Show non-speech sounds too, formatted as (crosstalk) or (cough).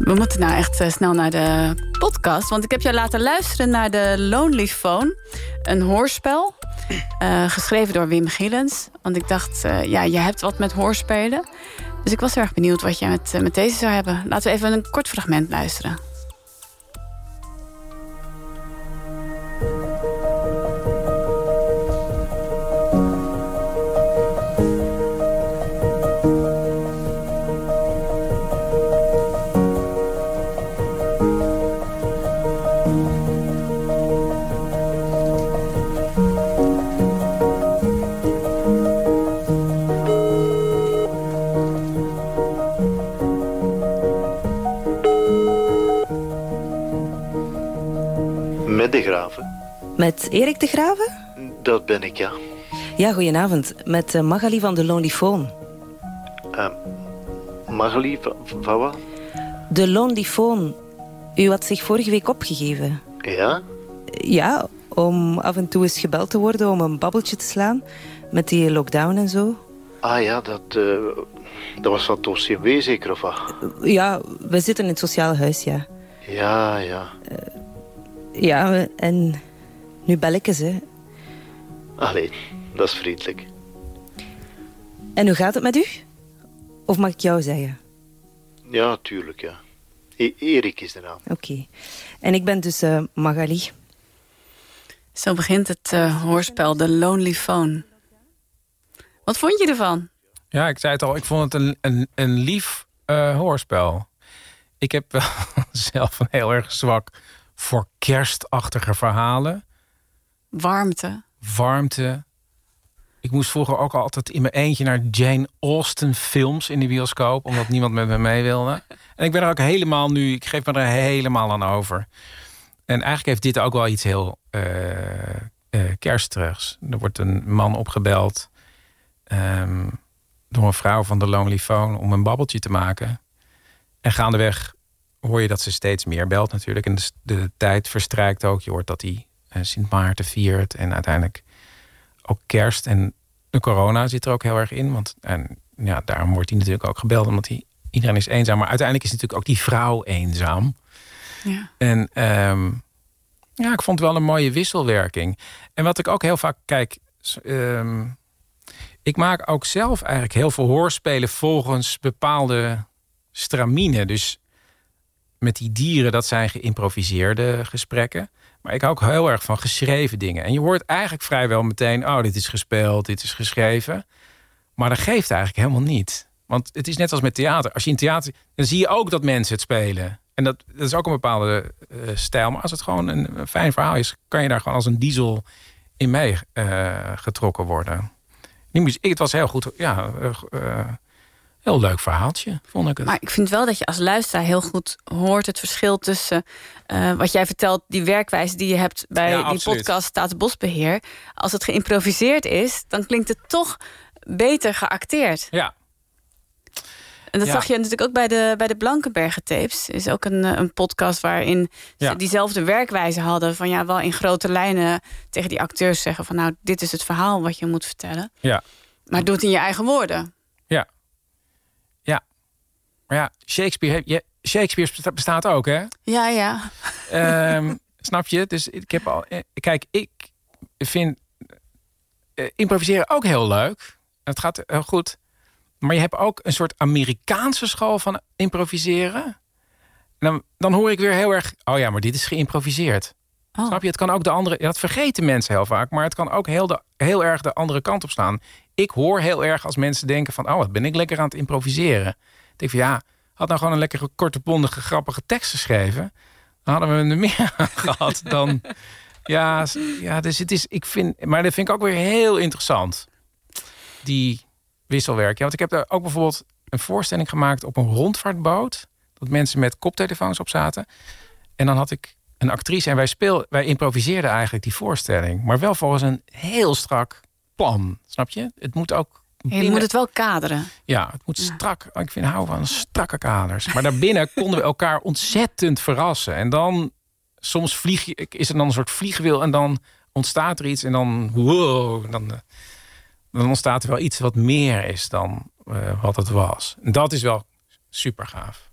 We moeten nou echt eh, snel naar de podcast. Want ik heb jou laten luisteren naar de Lonely Phone. Een hoorspel. eh, geschreven door Wim Gielens. Want ik dacht, eh, ja, je hebt wat met hoorspelen. Dus ik was erg benieuwd wat jij met, met deze zou hebben. Laten we even een kort fragment luisteren. Met de graven. Met Erik de Graven? Dat ben ik, ja. Ja, goedenavond. Met uh, Magali van de Lonely Phone. Uh, Magali van, van wat? De Lonely Phone. U had zich vorige week opgegeven. Ja? Ja, om af en toe eens gebeld te worden om een babbeltje te slaan. Met die lockdown en zo. Ah ja, dat, uh, dat was van het CMW zeker, of wat? Ja, we zitten in het sociaal huis, ja. Ja, ja. Ja, en nu bel ik eens, hè. Allee, dat is vriendelijk. En hoe gaat het met u? Of mag ik jou zeggen? Ja, tuurlijk, ja. E Erik is de naam. Oké. Okay. En ik ben dus uh, Magali. Zo begint het uh, hoorspel The Lonely Phone. Wat vond je ervan? Ja, ik zei het al. Ik vond het een, een, een lief uh, hoorspel. Ik heb wel (laughs) zelf een heel erg zwak voor kerstachtige verhalen. Warmte. Warmte. Ik moest vroeger ook altijd in mijn eentje naar Jane Austen films in de bioscoop, omdat (laughs) niemand met me mee wilde. En ik ben er ook helemaal nu, ik geef me er helemaal aan over. En eigenlijk heeft dit ook wel iets heel uh, uh, kerstigs. Er wordt een man opgebeld um, door een vrouw van de Lonely Phone om een babbeltje te maken. En gaandeweg hoor je dat ze steeds meer belt natuurlijk. En de, de tijd verstrijkt ook. Je hoort dat hij uh, Sint Maarten viert. En uiteindelijk ook kerst. En de corona zit er ook heel erg in. Want en, ja, daarom wordt hij natuurlijk ook gebeld. Omdat hij, iedereen is eenzaam. Maar uiteindelijk is natuurlijk ook die vrouw eenzaam. Ja. En um, ja, ik vond het wel een mooie wisselwerking. En wat ik ook heel vaak kijk... Um, ik maak ook zelf eigenlijk heel veel hoorspelen volgens bepaalde stramine. Dus met die dieren, dat zijn geïmproviseerde gesprekken. Maar ik hou ook heel erg van geschreven dingen. En je hoort eigenlijk vrijwel meteen... oh, dit is gespeeld, dit is geschreven. Maar dat geeft eigenlijk helemaal niet. Want het is net als met theater. Als je in theater... dan zie je ook dat mensen het spelen. En dat, dat is ook een bepaalde uh, stijl. Maar als het gewoon een, een, fijn verhaal is... kan je daar gewoon als een diesel in mee uh, getrokken worden. Die muziek, het was heel goed... Ja, uh, Heel leuk verhaaltje, vond ik het. Maar ik vind wel dat je als luisteraar heel goed hoort het verschil tussen uh, wat jij vertelt, die werkwijze die je hebt bij Ja, die absoluut. podcast Staatsbosbeheer. Als het geïmproviseerd is, dan klinkt het toch beter geacteerd. Ja, En dat Ja. zag je natuurlijk ook bij de, bij de Blankenbergen tapes. is ook een, eh, een podcast waarin Ja. ze diezelfde werkwijze hadden. Van ja, wel in grote lijnen tegen die acteurs zeggen van nou, dit is het verhaal wat je moet vertellen. ja, Maar doe het in je eigen woorden. Maar ja, Shakespeare, Shakespeare besta- bestaat ook, hè? Ja, ja. Ehm, (laughs) snap je? Dus ik heb al. eh, Kijk, ik vind eh, improviseren ook heel leuk. Het gaat heel goed. Maar je hebt ook een soort Amerikaanse school van improviseren. En dan, dan hoor ik weer heel erg. Oh ja, maar dit is geïmproviseerd. Oh. Snap je? Het kan ook de andere. Dat vergeten mensen heel vaak. Maar het kan ook heel, de, heel erg de andere kant op staan. Ik hoor heel erg als mensen denken van... oh, wat ben ik lekker aan het improviseren. Ik denk van ja, had nou gewoon een lekkere, korte, bondige, grappige tekst geschreven... dan hadden we er meer (laughs) aan gehad dan... Ja, ja, dus het is... Ik vind, maar dat vind ik ook weer heel interessant. Die wisselwerking. Ja, want ik heb daar ook bijvoorbeeld een voorstelling gemaakt op een rondvaartboot. Dat mensen met koptelefoons op zaten. En dan had ik een actrice en wij, speel, wij improviseerden eigenlijk die voorstelling. Maar wel volgens een heel strak plan. Snap je? Het moet ook. Je moet het wel kaderen. Ja, het moet strak. Ik vind hou van strakke kaders. Maar daarbinnen (laughs) konden we elkaar ontzettend verrassen. En dan soms vlieg je, is er dan een soort vliegwiel en dan ontstaat er iets en dan wow, dan, eh, dan ontstaat er wel iets wat meer is dan eh, wat het was. En dat is wel super gaaf.